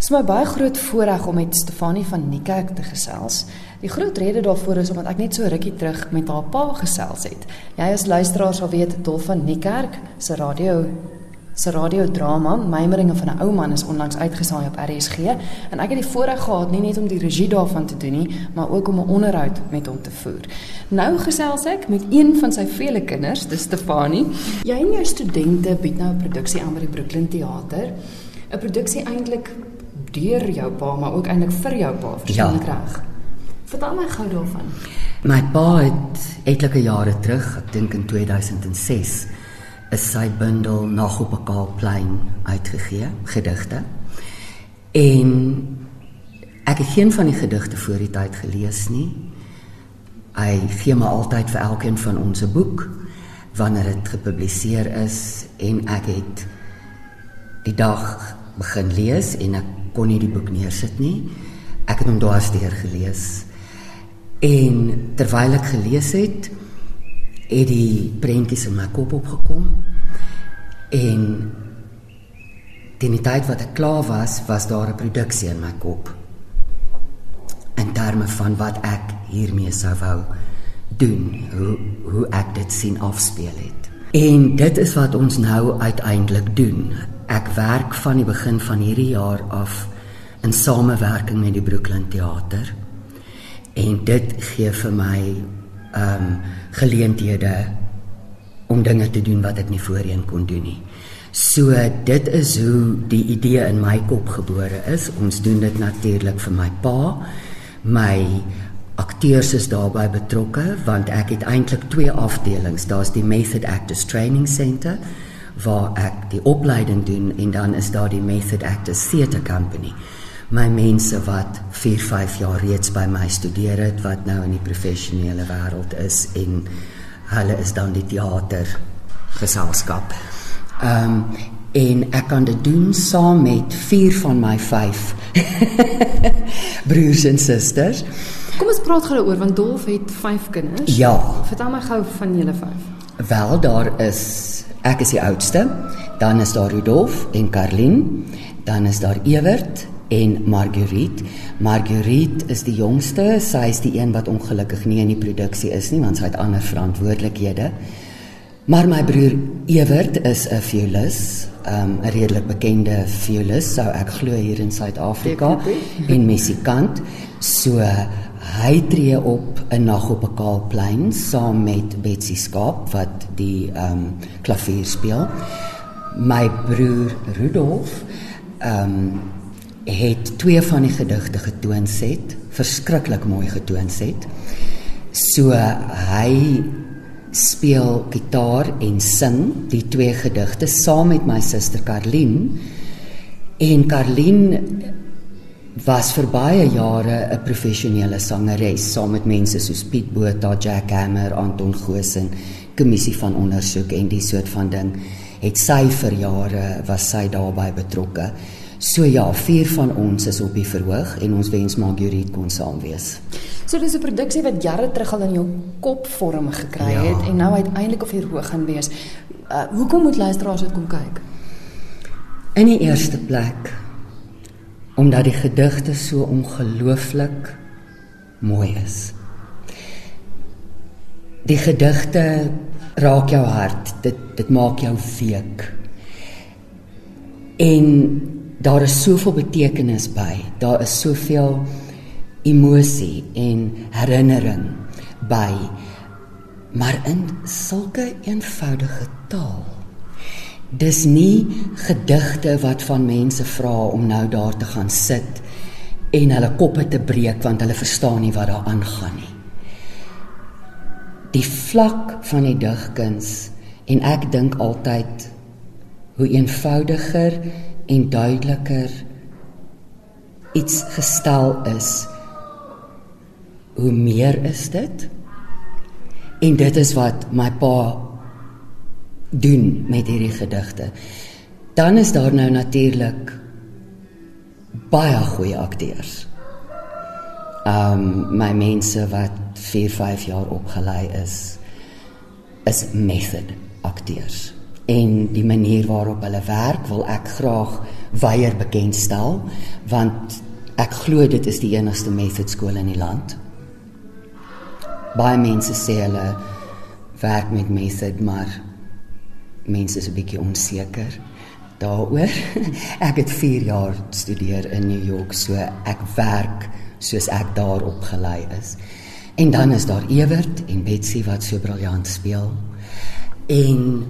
Dit is my baie groot voorreg om met Stefanie van Niekerk te gesels. Die groot rede daarvoor is omdat ek net so rukkie terug met haar pa gesels het. Jy as luisteraar sal weet Dolf van Niekerk se radio se radiodrama Meimeringe van 'n ou man is onlangs uitgesaai op RSG en ek het die voorreg gehad nie net om die regie daarvan te doen nie, maar ook om 'n onderhoud met hom te voer. Nou gesels ek met een van sy vele kinders, dis Stefanie. Jy en jou studente bied nou 'n produksie aan by die Brooklyn Theater. 'n Produksie eintlik deur jou pa, maar ook eintlik vir jou pa, verstaan ek ja. reg? Vertel my gou daarvan. My pa het etlike jare terug, ek dink in 2006, is sy bundel Nag op 'n Kaalplein uitgegee, gedigte. En ek het geen van die gedigte voor die tyd gelees nie. Hy gee my altyd vir elkeen van ons 'n boek wanneer dit gepubliseer is en ek het die dag begin lees en ek kon nie die boek neersit nie. Ek het hom dwarsdeur gelees. En terwyl ek gelees het, het die prentjies in my kop opgekom. En teen die tyd wat ek klaar was, was daar 'n produksie in my kop. In terme van wat ek hiermee sou wou doen, hoe hoe ek dit sien afspeel het. En dit is wat ons nou uiteindelik doen. Ek werk van die begin van hierdie jaar af in samewerking met die Brooklyn Theater. En dit gee vir my ehm um, geleenthede om dinge te doen wat ek nie voorheen kon doen nie. So dit is hoe die idee in my kop gebore is. Ons doen dit natuurlik vir my pa. My akteurs is daarbey betrokke want ek het eintlik twee afdelings. Daar's die Method Actors Training Center waar ek die opleiding doen en dan is daar die Method Actors Theatre Company. My mense wat 4, 5 jaar reeds by my studeer het wat nou in die professionele wêreld is en hulle is dan die teater geselskap. Ehm um, en ek kan dit doen saam met 4 van my 5 broers en susters. Kom ons praat gou oor want Dolf het 5 kinders. Ja. Vertel my gou van julle 5. Wel daar is ek is die oudste, dan is daar Rudolf en Karlin, dan is daar Ewert en Marguerite. Marguerite is die jongste, sy is die een wat ongelukkig nie in die produksie is nie want sy het ander verantwoordelikhede. Maar my broer Ewert is 'n violis, um, 'n redelik bekende violis, sou ek glo hier in Suid-Afrika en musikant. So hy tree op 'n nag op 'n kaalplein saam met Betsy Skaap wat die um, klavier speel. My broer Rudolf ehm um, het twee van die gedigte getoon set, verskriklik mooi getoon set. So hy speel gitaar en sing die twee gedigte saam met my suster Karlien. En Karlien was vir baie jare 'n professionele sangeres saam met mense soos Piet Botha, Jack Hammer, Anton Goosen, kommissie van ondersoek en die soort van ding. Het sy vir jare was sy daarbey betrokke. So ja, vier van ons is op die verhoog en ons wens Marguerite kon saam wees. So dis 'n produksie wat jare terug al in jou kop vorm gekry ja. het en nou uiteindelik op die verhoog gaan wees. Uh, hoekom moet luisteraars dit kom kyk? In die eerste plek omdat die gedigte so ongelooflik mooi is. Die gedigte raak jou hart. Dit dit maak jou week. En daar is soveel betekenis by. Daar is soveel emosie en herinnering by. Maar in sulke eenvoudige taal. Dis nie gedigte wat van mense vra om nou daar te gaan sit en hulle koppe te breek want hulle verstaan nie wat daar aangaan nie. Die vlak van die digkuns en ek dink altyd hoe eenvoudiger en duideliker iets gestel is hoe meer is dit en dit is wat my pa doen met hierdie gedigte. Dan is daar nou natuurlik baie goeie akteurs. Um my mense wat 4 5 jaar opgelei is is method akteurs. En die manier waarop hulle werk wil ek graag weier bekendstel want ek glo dit is die enigste method skool in die land. Baie mense sê hulle werk met method maar mense is 'n bietjie onseker daaroor. Ek het 4 jaar studeer in New York, so ek werk soos ek daar opgelei is. En dan is daar Ewert en Betsy wat so briljant speel. En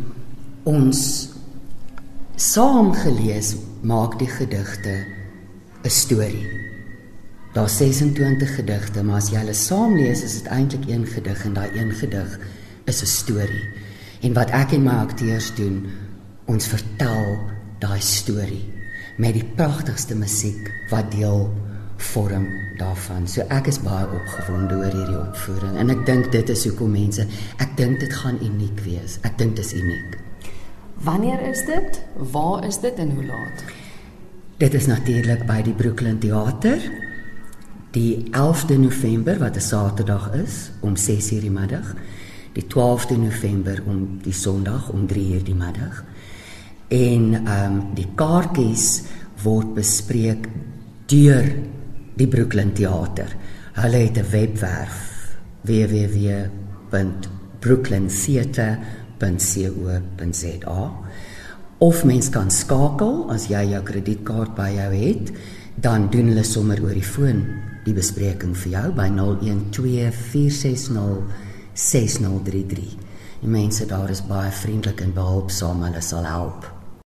ons saam gelees maak die gedigte 'n storie. Daar's 26 gedigte, maar as jy hulle saam lees, is dit eintlik een gedig en daai een gedig is 'n storie. En wat ek en my akteurs doen, ons vertel daai storie met die pragtigste musiek wat deel vorm daarvan. So ek is baie opgewonde oor hierdie opvoering en ek dink dit is hoekom mense, ek dink dit gaan uniek wees. Ek dink dit is uniek. Wanneer is dit? Waar is dit en hoe laat? Dit is natuurlik by die Brooklyn Theater. Die 11de November wat 'n Saterdag is om 6:00 die middag. Die 12de November om die Sondag om 3:00 die middag en ehm um, die kaartjies word bespreek deur die Brooklyn Theater. Hulle het 'n webwerf www.brooklyntheater.co.za of mens kan skakel as jy jou kredietkaart by jou het, dan doen hulle sommer oor die foon die bespreking vir jou by 0124606033. Die mense daar is baie vriendelik en behulpsaam, hulle sal help.